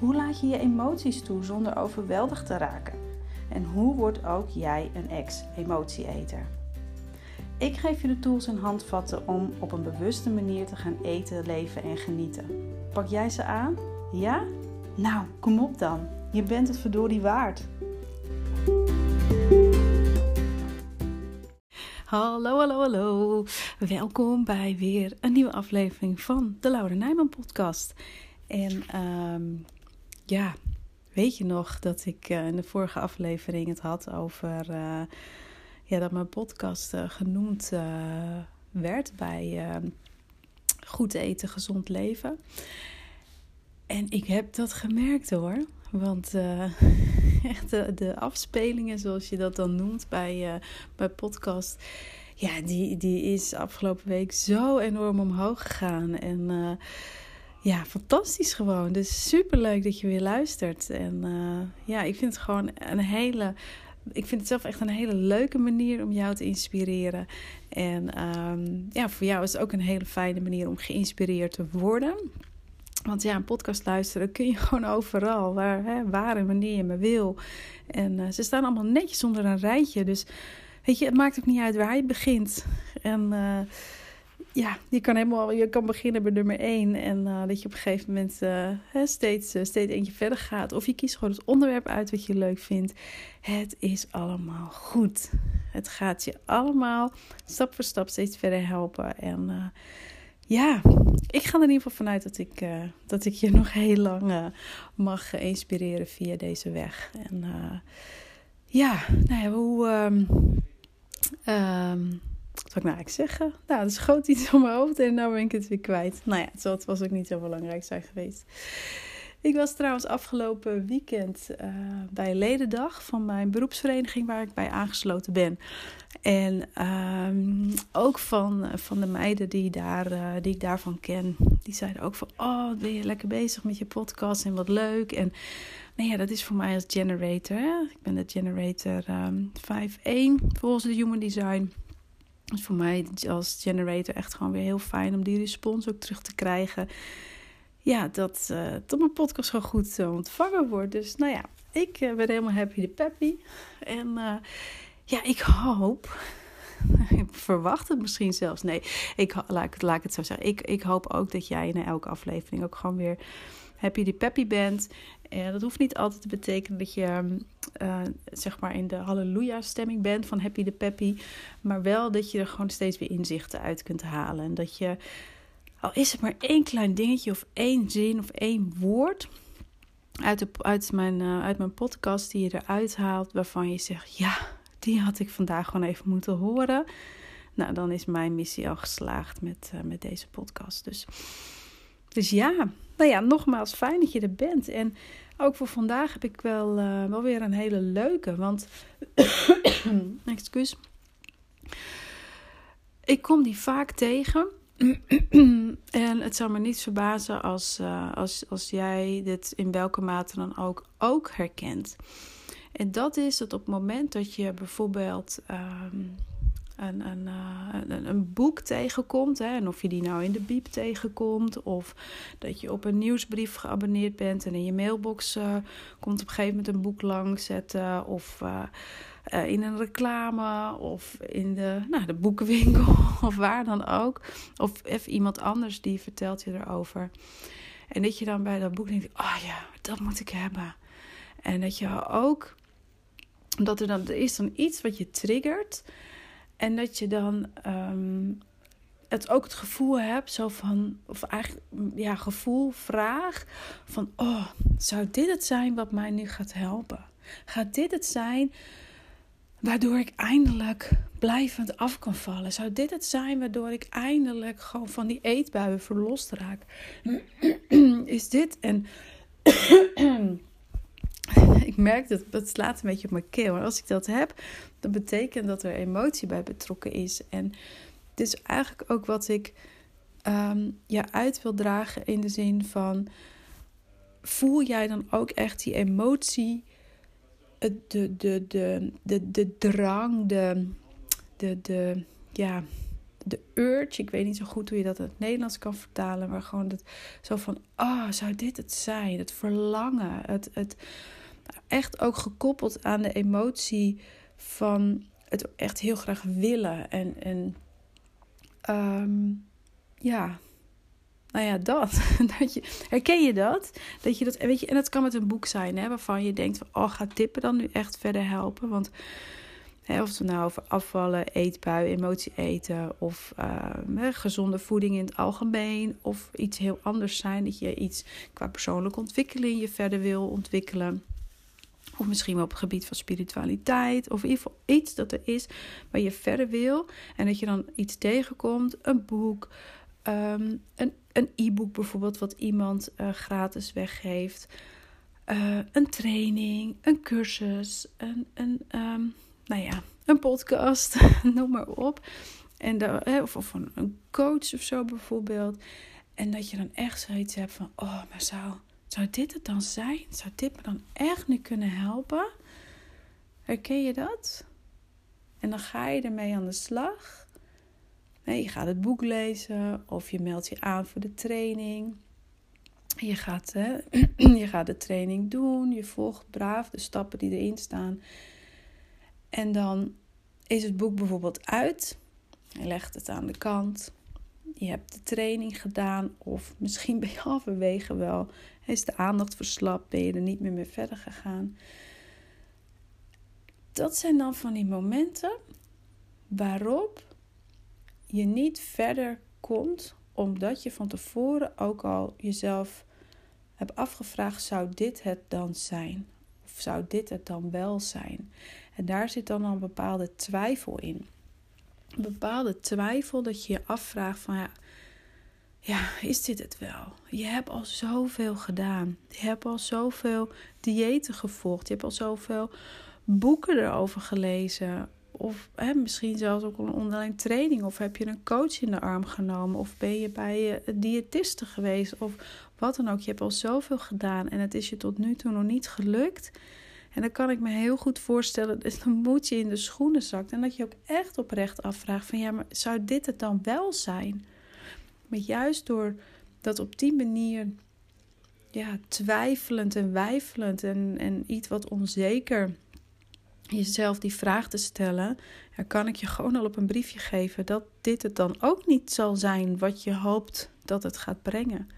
Hoe laat je je emoties toe zonder overweldigd te raken? En hoe wordt ook jij een ex-emotieeter? Ik geef je de tools en handvatten om op een bewuste manier te gaan eten, leven en genieten. Pak jij ze aan? Ja? Nou, kom op dan. Je bent het verdorie waard. Hallo, hallo, hallo. Welkom bij weer een nieuwe aflevering van de Laura Nijman podcast. En ehm, ja, weet je nog dat ik uh, in de vorige aflevering het had over uh, ja, dat mijn podcast uh, genoemd werd bij goed eten, gezond leven. En ik heb dat gemerkt hoor. Want echt de, de, afspelingen, zoals je dat dan noemt bij, bij podcast. Ja, die, die is afgelopen week zo enorm omhoog gegaan. En ja, fantastisch gewoon. Dus super leuk dat je weer luistert. En uh, ja, ik vind het gewoon een hele. Ik vind het zelf echt een hele leuke manier om jou te inspireren. En um, ja, voor jou is het ook een hele fijne manier om geïnspireerd te worden. Want ja, een podcast luisteren kun je gewoon overal, waar, hè, waar en wanneer je maar wil. En uh, ze staan allemaal netjes onder een rijtje. Dus weet je, het maakt ook niet uit waar je begint. En uh, ja, je kan helemaal, je kan beginnen bij nummer 1 en uh, dat je op een gegeven moment uh, steeds, uh, steeds eentje verder gaat. Of je kiest gewoon het onderwerp uit wat je leuk vindt. Het is allemaal goed. Het gaat je allemaal stap voor stap steeds verder helpen. En ja, ik ga er in ieder geval vanuit dat ik, dat ik je nog heel lang mag inspireren via deze weg. En ja, nou ja, hoe. Um, um, wat zou ik nou eigenlijk zeggen? Nou, dat schoot iets om mijn hoofd en nu ben ik het weer kwijt. Nou ja, het was ook niet zo belangrijk zijn geweest. Ik was trouwens afgelopen weekend uh, bij Ledendag van mijn beroepsvereniging waar ik bij aangesloten ben. En um, ook van, van de meiden die, daar, uh, die ik daarvan ken. Die zeiden ook van, oh, ben je lekker bezig met je podcast en wat leuk. En nou ja, dat is voor mij als generator. Ik ben de generator um, ehm, 5.1 volgens de Human Design voor mij als generator echt gewoon weer heel fijn om die respons ook terug te krijgen. Ja, dat, uh, dat mijn podcast gewoon goed uh, ontvangen wordt. Dus nou ja, ik uh, ben helemaal happy de peppy. En ja, ik hoop, ik verwacht het misschien zelfs. Nee, ik, laat, laat ik het zo zeggen. Ik, ik hoop ook dat jij in elke aflevering ook gewoon weer happy de peppy bent. En dat hoeft niet altijd te betekenen dat je uh, zeg maar in de halleluja stemming bent van happy de peppy. Maar wel dat je er gewoon steeds weer inzichten uit kunt halen. En dat je, al is het maar één klein dingetje of één zin of één woord uit, de, uit, mijn, uh, uit mijn podcast die je eruit haalt. Waarvan je zegt, ja, die had ik vandaag gewoon even moeten horen. Nou, dan is mijn missie al geslaagd met, met deze podcast. Dus, dus ja, nou ja, nogmaals, fijn dat je er bent. En ook voor vandaag heb ik wel, uh, wel weer een hele leuke. Want, excuus. Ik kom die vaak tegen. en het zou me niet verbazen als, uh, als, als jij dit in welke mate dan ook, ook herkent. En dat is dat op het moment dat je bijvoorbeeld um, een, een, een, boek tegenkomt. Hè, en of je die nou in de biep tegenkomt. Of dat je op een nieuwsbrief geabonneerd bent. En in je mailbox uh, komt op een gegeven moment een boek langs zetten. Of uh, in een reclame. Of in de, nou, de boekenwinkel. Of waar dan ook. Of even iemand anders die vertelt je erover. En dat je dan bij dat boek denkt. Oh ja, dat moet ik hebben. En dat je ook. Dat er dan er is dan iets wat je triggert. En dat je dan um, het ook het gevoel hebt, zo van, of eigenlijk, ja, gevoel, vraag van, oh, zou dit het zijn wat mij nu gaat helpen? Gaat dit het zijn waardoor ik eindelijk blijvend af kan vallen? Zou dit het zijn waardoor ik eindelijk gewoon van die eetbuien verlost raak? Is dit en ik merk dat het slaat een beetje op mijn keel. Maar als ik dat heb, dan betekent dat er emotie bij betrokken is. En het is eigenlijk ook wat ik um, ja, uit wil dragen in de zin van: voel jij dan ook echt die emotie, de, de, de, de, de, de drang, de, de, de, ja, de urge, ik weet niet zo goed hoe je dat in het Nederlands kan vertalen, maar gewoon dat, zo van, ah, oh, zou dit het zijn? Het verlangen, het, het echt ook gekoppeld aan de emotie van het echt heel graag willen en, en um, ja, nou ja, dat. dat je, herken je dat? Dat je dat, weet je, en dat kan met een boek zijn, hè, waarvan je denkt van, oh, gaat tippen dan nu echt verder helpen? Want hè, of het nou over afvallen, eetbui, emotie eten, of uh, gezonde voeding in het algemeen, of iets heel anders zijn, dat je iets qua persoonlijke ontwikkeling je verder wil ontwikkelen. Of misschien wel op het gebied van spiritualiteit. Of in ieder geval iets dat er is waar je verder wil. En dat je dan iets tegenkomt. Een boek, Ehm, een, e-book bijvoorbeeld, wat iemand uh, gratis weggeeft. Uh, een training, een cursus, een, een, um, nou ja, een podcast, noem maar op. En of, of een, een coach of zo bijvoorbeeld. En dat je dan echt zoiets hebt van: oh, maar zou, zou dit het dan zijn? Zou dit me dan echt nu kunnen helpen? Herken je dat? En dan ga je ermee aan de slag. Je gaat het boek lezen of je meldt je aan voor de training. Je gaat, hè, je gaat de training doen. Je volgt braaf de stappen die erin staan. En dan is het boek bijvoorbeeld uit. Je legt het aan de kant. Je hebt de training gedaan. Of misschien ben je halverwege wel. Is de aandacht verslapt? Ben je er niet meer mee verder gegaan? Dat zijn dan van die momenten waarop je niet verder komt omdat je van tevoren ook al jezelf hebt afgevraagd: zou dit het dan zijn? Of zou dit het dan wel zijn? En daar zit dan al een bepaalde twijfel in. Bepaalde twijfel dat je je afvraagt: van ja, ja, is dit het wel? Je hebt al zoveel gedaan. Je hebt al zoveel diëten gevolgd. Je hebt al zoveel boeken erover gelezen. Of hè, misschien zelfs ook een online training. Of heb je een coach in de arm genomen. Of ben je bij een diëtiste geweest. Of wat dan ook. Je hebt al zoveel gedaan. En het is je tot nu toe nog niet gelukt. En dan kan ik me heel goed voorstellen. dat moet je in de schoenen zakt. En dat je ook echt oprecht afvraagt. Van ja, maar zou dit het dan wel zijn? Maar juist door dat op die manier ja, twijfelend en wijfelend en, en iets wat onzeker jezelf die vraag te stellen, kan ik je gewoon al op een briefje geven dat dit het dan ook niet zal zijn wat je hoopt dat het gaat brengen.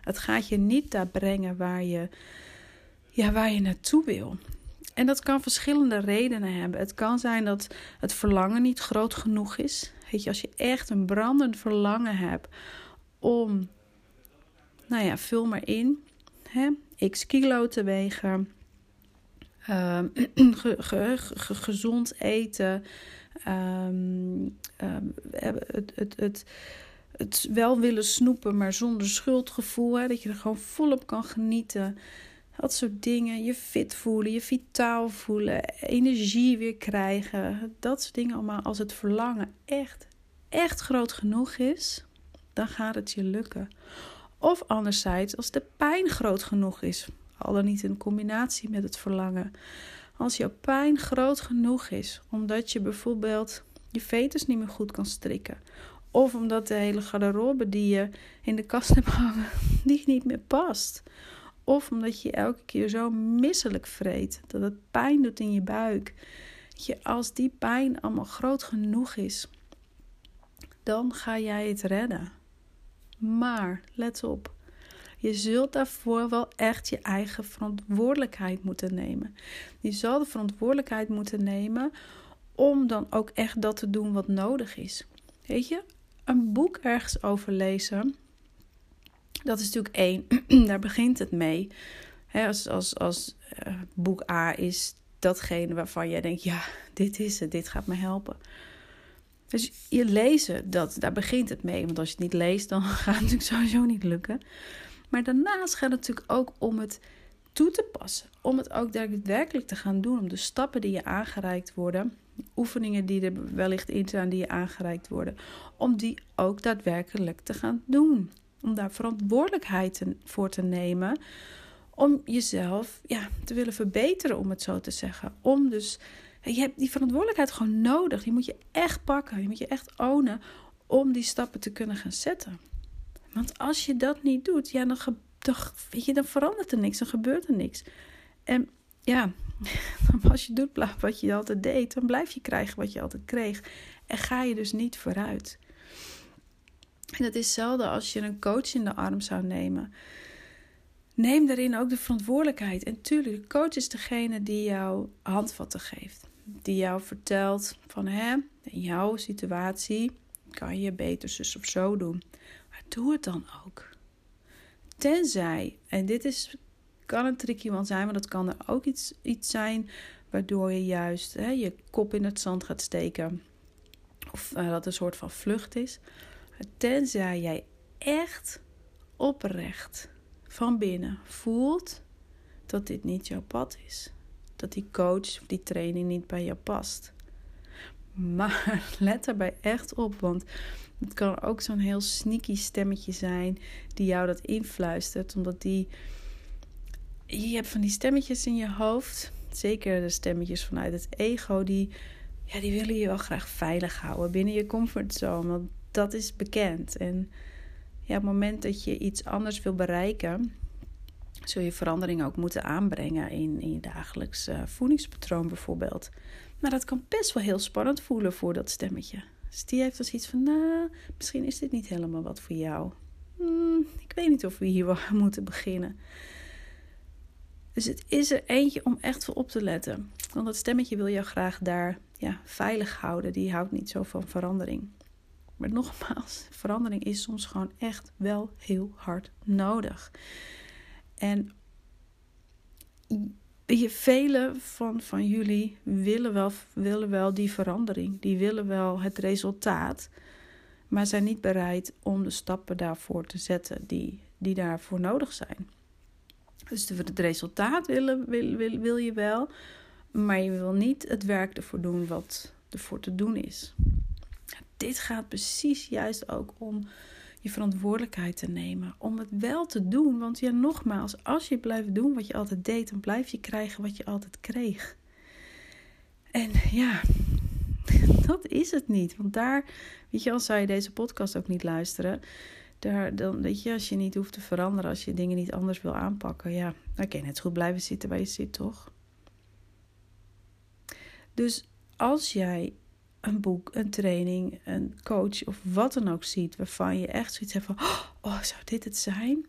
Het gaat je niet daar brengen waar je, ja, waar je naartoe wil. En dat kan verschillende redenen hebben. Het kan zijn dat het verlangen niet groot genoeg is. Weet je, als je echt een brandend verlangen hebt om, nou ja, vul maar in, hè, x kilo te wegen Um, gezond eten. Um, het, het, het, het wel willen snoepen, maar zonder schuldgevoel. Dat je er gewoon volop kan genieten. Dat soort dingen. Je fit voelen, je vitaal voelen, energie weer krijgen. Dat soort dingen allemaal. Als het verlangen echt, echt groot genoeg is, dan gaat het je lukken. Of anderzijds, als de pijn groot genoeg is al dan niet in combinatie met het verlangen. Als jouw pijn groot genoeg is, omdat je bijvoorbeeld je fetus niet meer goed kan strikken. Of omdat de hele garderobe die je in de kast hebt hangen, die niet meer past. Of omdat je elke keer zo misselijk vreet, dat het pijn doet in je buik. Je, als die pijn allemaal groot genoeg is, dan ga jij het redden. Maar let op, je zult daarvoor wel echt je eigen verantwoordelijkheid moeten nemen. Je zal de verantwoordelijkheid moeten nemen om dan ook echt dat te doen wat nodig is. Weet je, een boek ergens over lezen, dat is natuurlijk één. Daar begint het mee. als als, als uh, boek A is datgene waarvan jij denkt: ja, dit is het, dit gaat me helpen. Dus je lezen, dat, daar begint het mee. Want als je het niet leest, dan gaat het natuurlijk sowieso niet lukken. Maar daarnaast gaat het natuurlijk ook om het toe te passen. Om het ook daadwerkelijk te gaan doen. Om de stappen die je aangereikt worden, oefeningen die er wellicht in zijn die je aangereikt worden, om die ook daadwerkelijk te gaan doen. Om daar verantwoordelijkheid voor te nemen. Om jezelf ja, te willen verbeteren, om het zo te zeggen. Om dus, je hebt die verantwoordelijkheid gewoon nodig. Die moet je echt pakken. Die moet je echt ownen om die stappen te kunnen gaan zetten. Want als je dat niet doet, ja, dan, dan, weet je, dan verandert er niks, dan gebeurt er niks. En ja, als je doet wat je altijd deed, dan blijf je krijgen wat je altijd kreeg. En ga je dus niet vooruit. En dat is hetzelfde als je een coach in de arm zou nemen. Neem daarin ook de verantwoordelijkheid. En tuurlijk, de coach is degene die jou handvatten geeft. Die jou vertelt van hè, in jouw situatie kan je beter zus of zo doen. Maar doe het dan ook. Tenzij, en dit is, kan een tricky one zijn, maar dat kan er ook iets, iets zijn waardoor je juist hè, je kop in het zand gaat steken. Of uh, dat een soort van vlucht is. Tenzij jij echt oprecht van binnen voelt dat dit niet jouw pad is. Dat die coach of die training niet bij je past. Maar let daarbij echt op, want het kan ook zo'n heel sneaky stemmetje zijn die jou dat influistert, omdat die. Je hebt van die stemmetjes in je hoofd, zeker de stemmetjes vanuit het ego, die, ja, die willen je wel graag veilig houden binnen je comfortzone, want dat is bekend. En ja, op het moment dat je iets anders wil bereiken, zul je verandering ook moeten aanbrengen in, in je dagelijks uh, voedingspatroon bijvoorbeeld. Maar dat kan best wel heel spannend voelen voor dat stemmetje. Dus die heeft dus iets van, nou, misschien is dit niet helemaal wat voor jou. Hmm, ik weet niet of we hier moeten beginnen. Dus het is er eentje om echt voor op te letten. Want dat stemmetje wil jou graag daar ja, veilig houden. Die houdt niet zo van verandering. Maar nogmaals, verandering is soms gewoon echt wel heel hard nodig. En je, velen van, van jullie willen wel, willen wel die verandering. Die willen wel het resultaat. Maar zijn niet bereid om de stappen daarvoor te zetten die, die daarvoor nodig zijn. Dus het resultaat willen, wil, wil, wil je wel. Maar je wil niet het werk ervoor doen wat ervoor te doen is. Dit gaat precies juist ook om je verantwoordelijkheid te nemen. Om het wel te doen. Want ja, nogmaals, als je blijft doen wat je altijd deed, dan blijf je krijgen wat je altijd kreeg. En ja, dat is het niet. Want daar, weet je, als zou je deze podcast ook niet luisteren. Daar, dan weet je, als je niet hoeft te veranderen, als je dingen niet anders wil aanpakken, ja, dan kan je net goed blijven zitten waar je zit, toch? Dus als jij een boek, een training, een coach of wat dan ook ziet, waarvan je echt zoiets hebt van: oh, zou dit het zijn?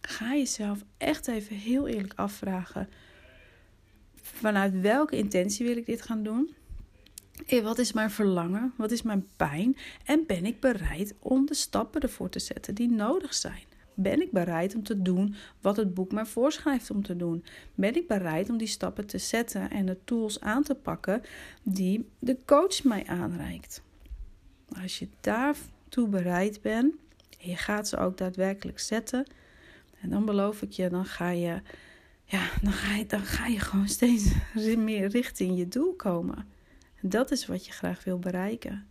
Ga jezelf echt even heel eerlijk afvragen: vanuit welke intentie wil ik dit gaan doen? En wat is mijn verlangen? Wat is mijn pijn? En ben ik bereid om de stappen ervoor te zetten die nodig zijn? Ben ik bereid om te doen wat het boek mij voorschrijft om te doen? Ben ik bereid om die stappen te zetten en de tools aan te pakken die de coach mij aanreikt? Als je daartoe bereid bent en je gaat ze ook daadwerkelijk zetten, en dan beloof ik je, dan ga je, ja, dan ga je, dan ga je gewoon steeds meer richting je doel komen. En dat is wat je graag wil bereiken.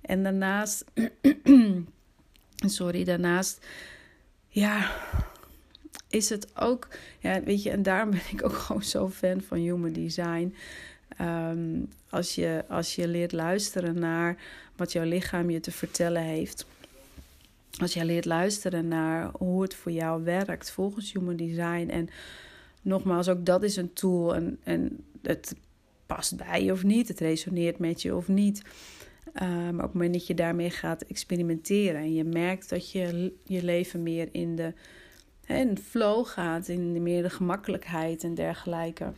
En daarnaast, sorry, daarnaast ja, is het ook, ja, weet je, en daarom ben ik ook gewoon zo fan van human design. Ehm, als, je, als je leert luisteren naar wat jouw lichaam je te vertellen heeft. Als je leert luisteren naar hoe het voor jou werkt volgens human design. En nogmaals, ook dat is een tool. En, en het past bij je of niet. Het resoneert met je of niet. Uh, maar op het moment dat je daarmee gaat experimenteren en je merkt dat je je leven meer in de, hè, in flow gaat, in de meer de gemakkelijkheid en dergelijke,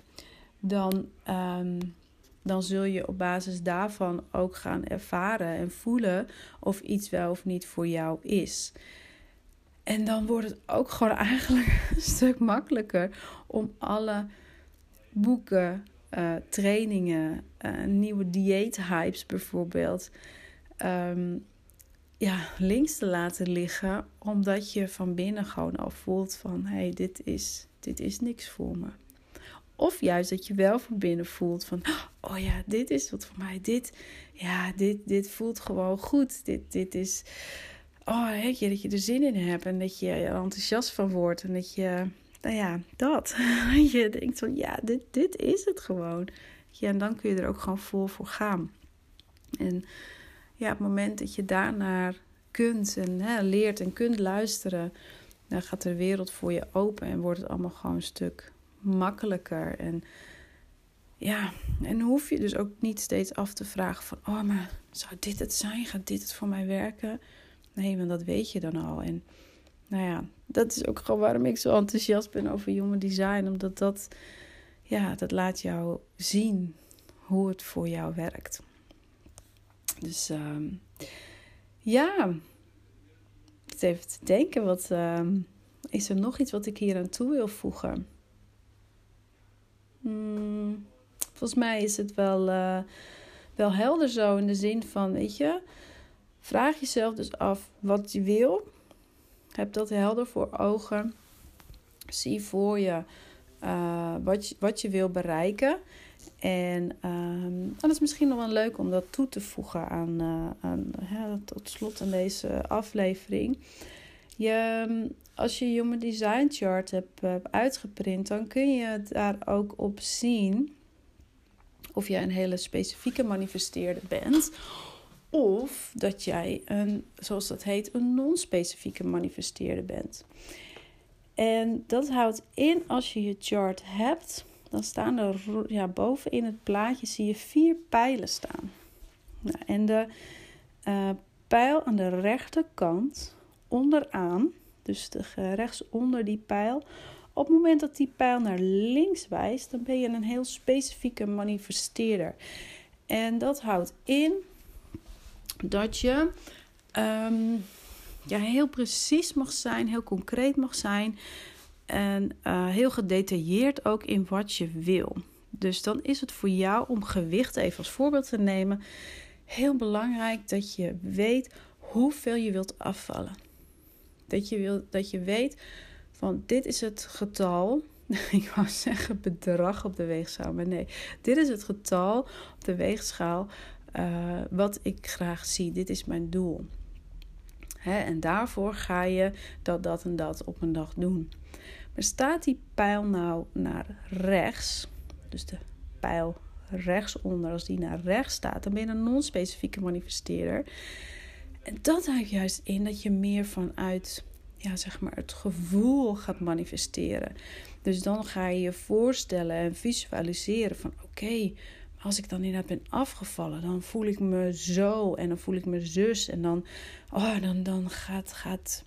dan, um, dan zul je op basis daarvan ook gaan ervaren en voelen of iets wel of niet voor jou is. En dan wordt het ook gewoon eigenlijk een stuk makkelijker om alle boeken, uh, trainingen, uh, nieuwe dieethypes bijvoorbeeld. Um, ja, links te laten liggen, omdat je van binnen gewoon al voelt van hé, hey, dit, is, dit is niks voor me. Of juist dat je wel van binnen voelt van oh ja, dit is wat voor mij. Dit, ja, dit, dit voelt gewoon goed. Dit, dit is, oh weet je, dat je er zin in hebt en dat je er enthousiast van wordt en dat je, nou ja, dat. je denkt van ja, dit, dit is het gewoon. Ja, en dan kun je er ook gewoon vol voor gaan. En ja, op het moment dat je daarnaar kunt en hè, leert en kunt luisteren, dan gaat de wereld voor je open en wordt het allemaal gewoon een stuk makkelijker. En ja, en hoef je dus ook niet steeds af te vragen van, oh, maar zou dit het zijn? Gaat dit het voor mij werken? Nee, want dat weet je dan al. En nou ja, dat is ook gewoon waarom ik zo enthousiast ben over human design. Omdat dat, ja, dat laat jou zien hoe het voor jou werkt. Dus uh, ja, even te denken, wat uh, is er nog iets wat ik hier aan toe wil voegen? Hmm, volgens mij is het wel, uh, wel helder zo in de zin van, weet je, vraag jezelf dus af wat je wil. Heb dat helder voor ogen. Zie voor je uh, wat, je, wat je wil bereiken. En um, dat is misschien nog wel leuk om dat toe te voegen aan, uh, aan tot slot aan deze aflevering. Je, als je Human Design Chart hebt, uitgeprint, dan kun je daar ook op zien of jij een hele specifieke manifesteerder bent. Of dat jij een, zoals dat heet, een non-specifieke manifesteerder bent. En dat houdt in als je je chart hebt dan staan er ja, boven in het plaatje zie je vier pijlen staan. Nou, en de uh, pijl aan de rechterkant onderaan, dus de, rechts onder die pijl. Op het moment dat die pijl naar links wijst, dan ben je een heel specifieke manifesteerder. En dat houdt in dat je um, ja, heel precies mag zijn, heel concreet mag zijn. En uh, heel gedetailleerd ook in wat je wil. Dus dan is het voor jou om gewicht even als voorbeeld te nemen. Heel belangrijk dat je weet hoeveel je wilt afvallen. Dat je, wil, dat je weet van dit is het getal. Ik wou zeggen bedrag op de weegschaal, maar nee. Dit is het getal op de weegschaal uh, wat ik graag zie. Dit is mijn doel. Hè, en daarvoor ga je dat, dat en dat op een dag doen. Maar staat die pijl nou naar rechts, dus de pijl rechtsonder, als die naar rechts staat, dan ben je een non-specifieke manifesteerder. En dat houdt juist in dat je meer vanuit ja, zeg maar het gevoel gaat manifesteren. Dus dan ga je je voorstellen en visualiseren van oké, als ik dan inderdaad ben afgevallen, dan voel ik me zo en dan voel ik me zus en dan, oh, dan, dan gaat, gaat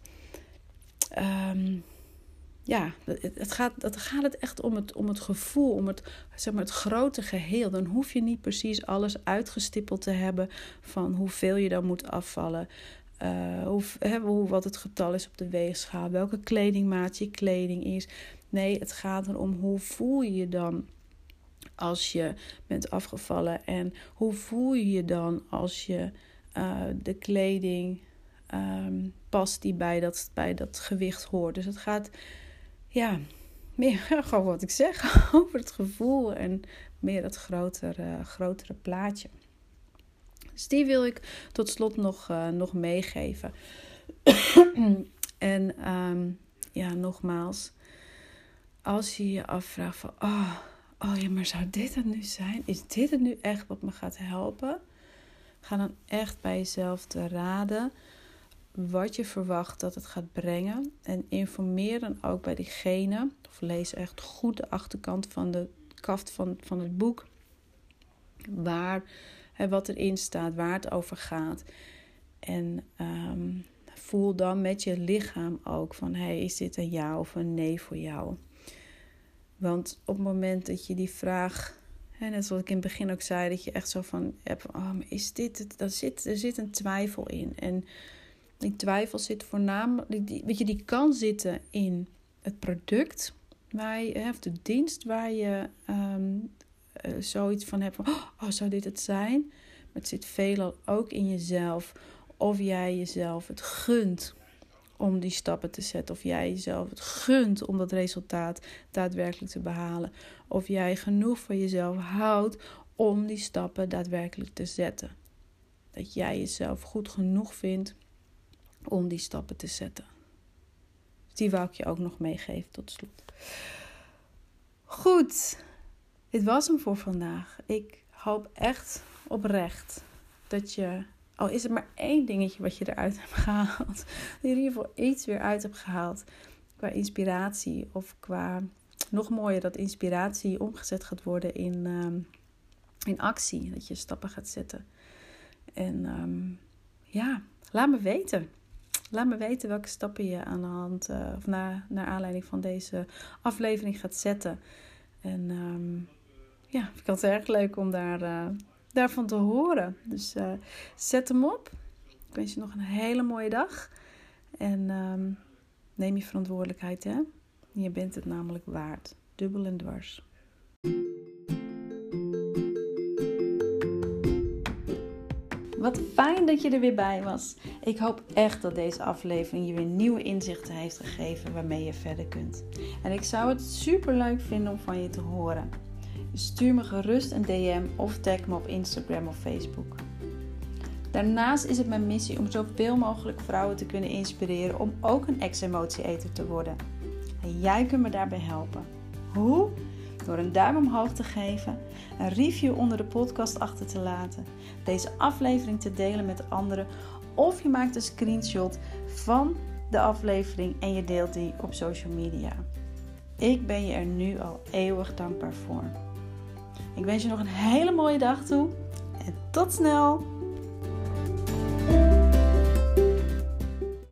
um, ja, het gaat, het gaat het echt om het, om het gevoel, om het, zeg maar, het grote geheel. Dan hoef je niet precies alles uitgestippeld te hebben van hoeveel je dan moet afvallen. Uh, hoe, hoe, wat het getal is op de weegschaal, welke kledingmaat je kleding is. Nee, het gaat erom hoe voel je je dan als je bent afgevallen en hoe voel je je dan als je uh, de kleding um, past die bij dat, bij dat gewicht hoort. Dus het gaat ja, meer gewoon wat ik zeg over het gevoel en meer het grotere, grotere plaatje. Dus die wil ik tot slot nog, uh, nog meegeven. en um, ja, nogmaals, als je je afvraagt van, oh, oh ja, maar zou dit het nu zijn? Is dit het nu echt wat me gaat helpen? Ga dan echt bij jezelf te raden wat je verwacht dat het gaat brengen. En informeer dan ook bij diegene, of lees echt goed de achterkant van de kaft van, van het boek, waar, hè, wat erin staat, waar het over gaat. En ehm, voel dan met je lichaam ook van, hey, is dit een ja of een nee voor jou? Want op het moment dat je die vraag, hè, net zoals ik in het begin ook zei, dat je echt zo van hebt, oh, is dit het? Dan zit, er zit een twijfel in. En die twijfel zit voornamelijk, die, weet je, die kan zitten in het product waar je, of de dienst waar je um, zoiets van hebt van, oh, zou dit het zijn? Maar het zit veelal ook in jezelf of jij jezelf het gunt om die stappen te zetten. Of jij jezelf het gunt om dat resultaat daadwerkelijk te behalen. Of jij genoeg van jezelf houdt om die stappen daadwerkelijk te zetten. Dat jij jezelf goed genoeg vindt om die stappen te zetten. Die wou ik je ook nog meegeven tot slot. Goed, dit was hem voor vandaag. Ik hoop echt oprecht dat je, al is het maar één dingetje wat je eruit hebt gehaald, dat je in ieder geval iets weer uit hebt gehaald qua inspiratie of qua, nog mooier, dat inspiratie omgezet gaat worden in, ehm, in actie. Dat je stappen gaat zetten. En ehm, ja, laat me weten. Laat me weten welke stappen je aan de hand, uh, of naar, naar aanleiding van deze aflevering gaat zetten. En um, ja, ik had het erg leuk om daar, uh, daarvan te horen. Dus uh, zet hem op. Ik wens je nog een hele mooie dag. En um, neem je verantwoordelijkheid, hè? Je bent het namelijk waard. Dubbel en dwars. Wat fijn dat je er weer bij was. Ik hoop echt dat deze aflevering je weer nieuwe inzichten heeft gegeven waarmee je verder kunt. En ik zou het super leuk vinden om van je te horen. Stuur me gerust een DM of tag me op Instagram of Facebook. Daarnaast is het mijn missie om zoveel mogelijk vrouwen te kunnen inspireren om ook een ex-emotie-eter te worden. En jij kunt me daarbij helpen. Hoe? door een duim omhoog te geven, een review onder de podcast achter te laten, deze aflevering te delen met anderen of je maakt een screenshot van de aflevering en je deelt die op social media. Ik ben je er nu al eeuwig dankbaar voor. Ik wens je nog een hele mooie dag toe en tot snel!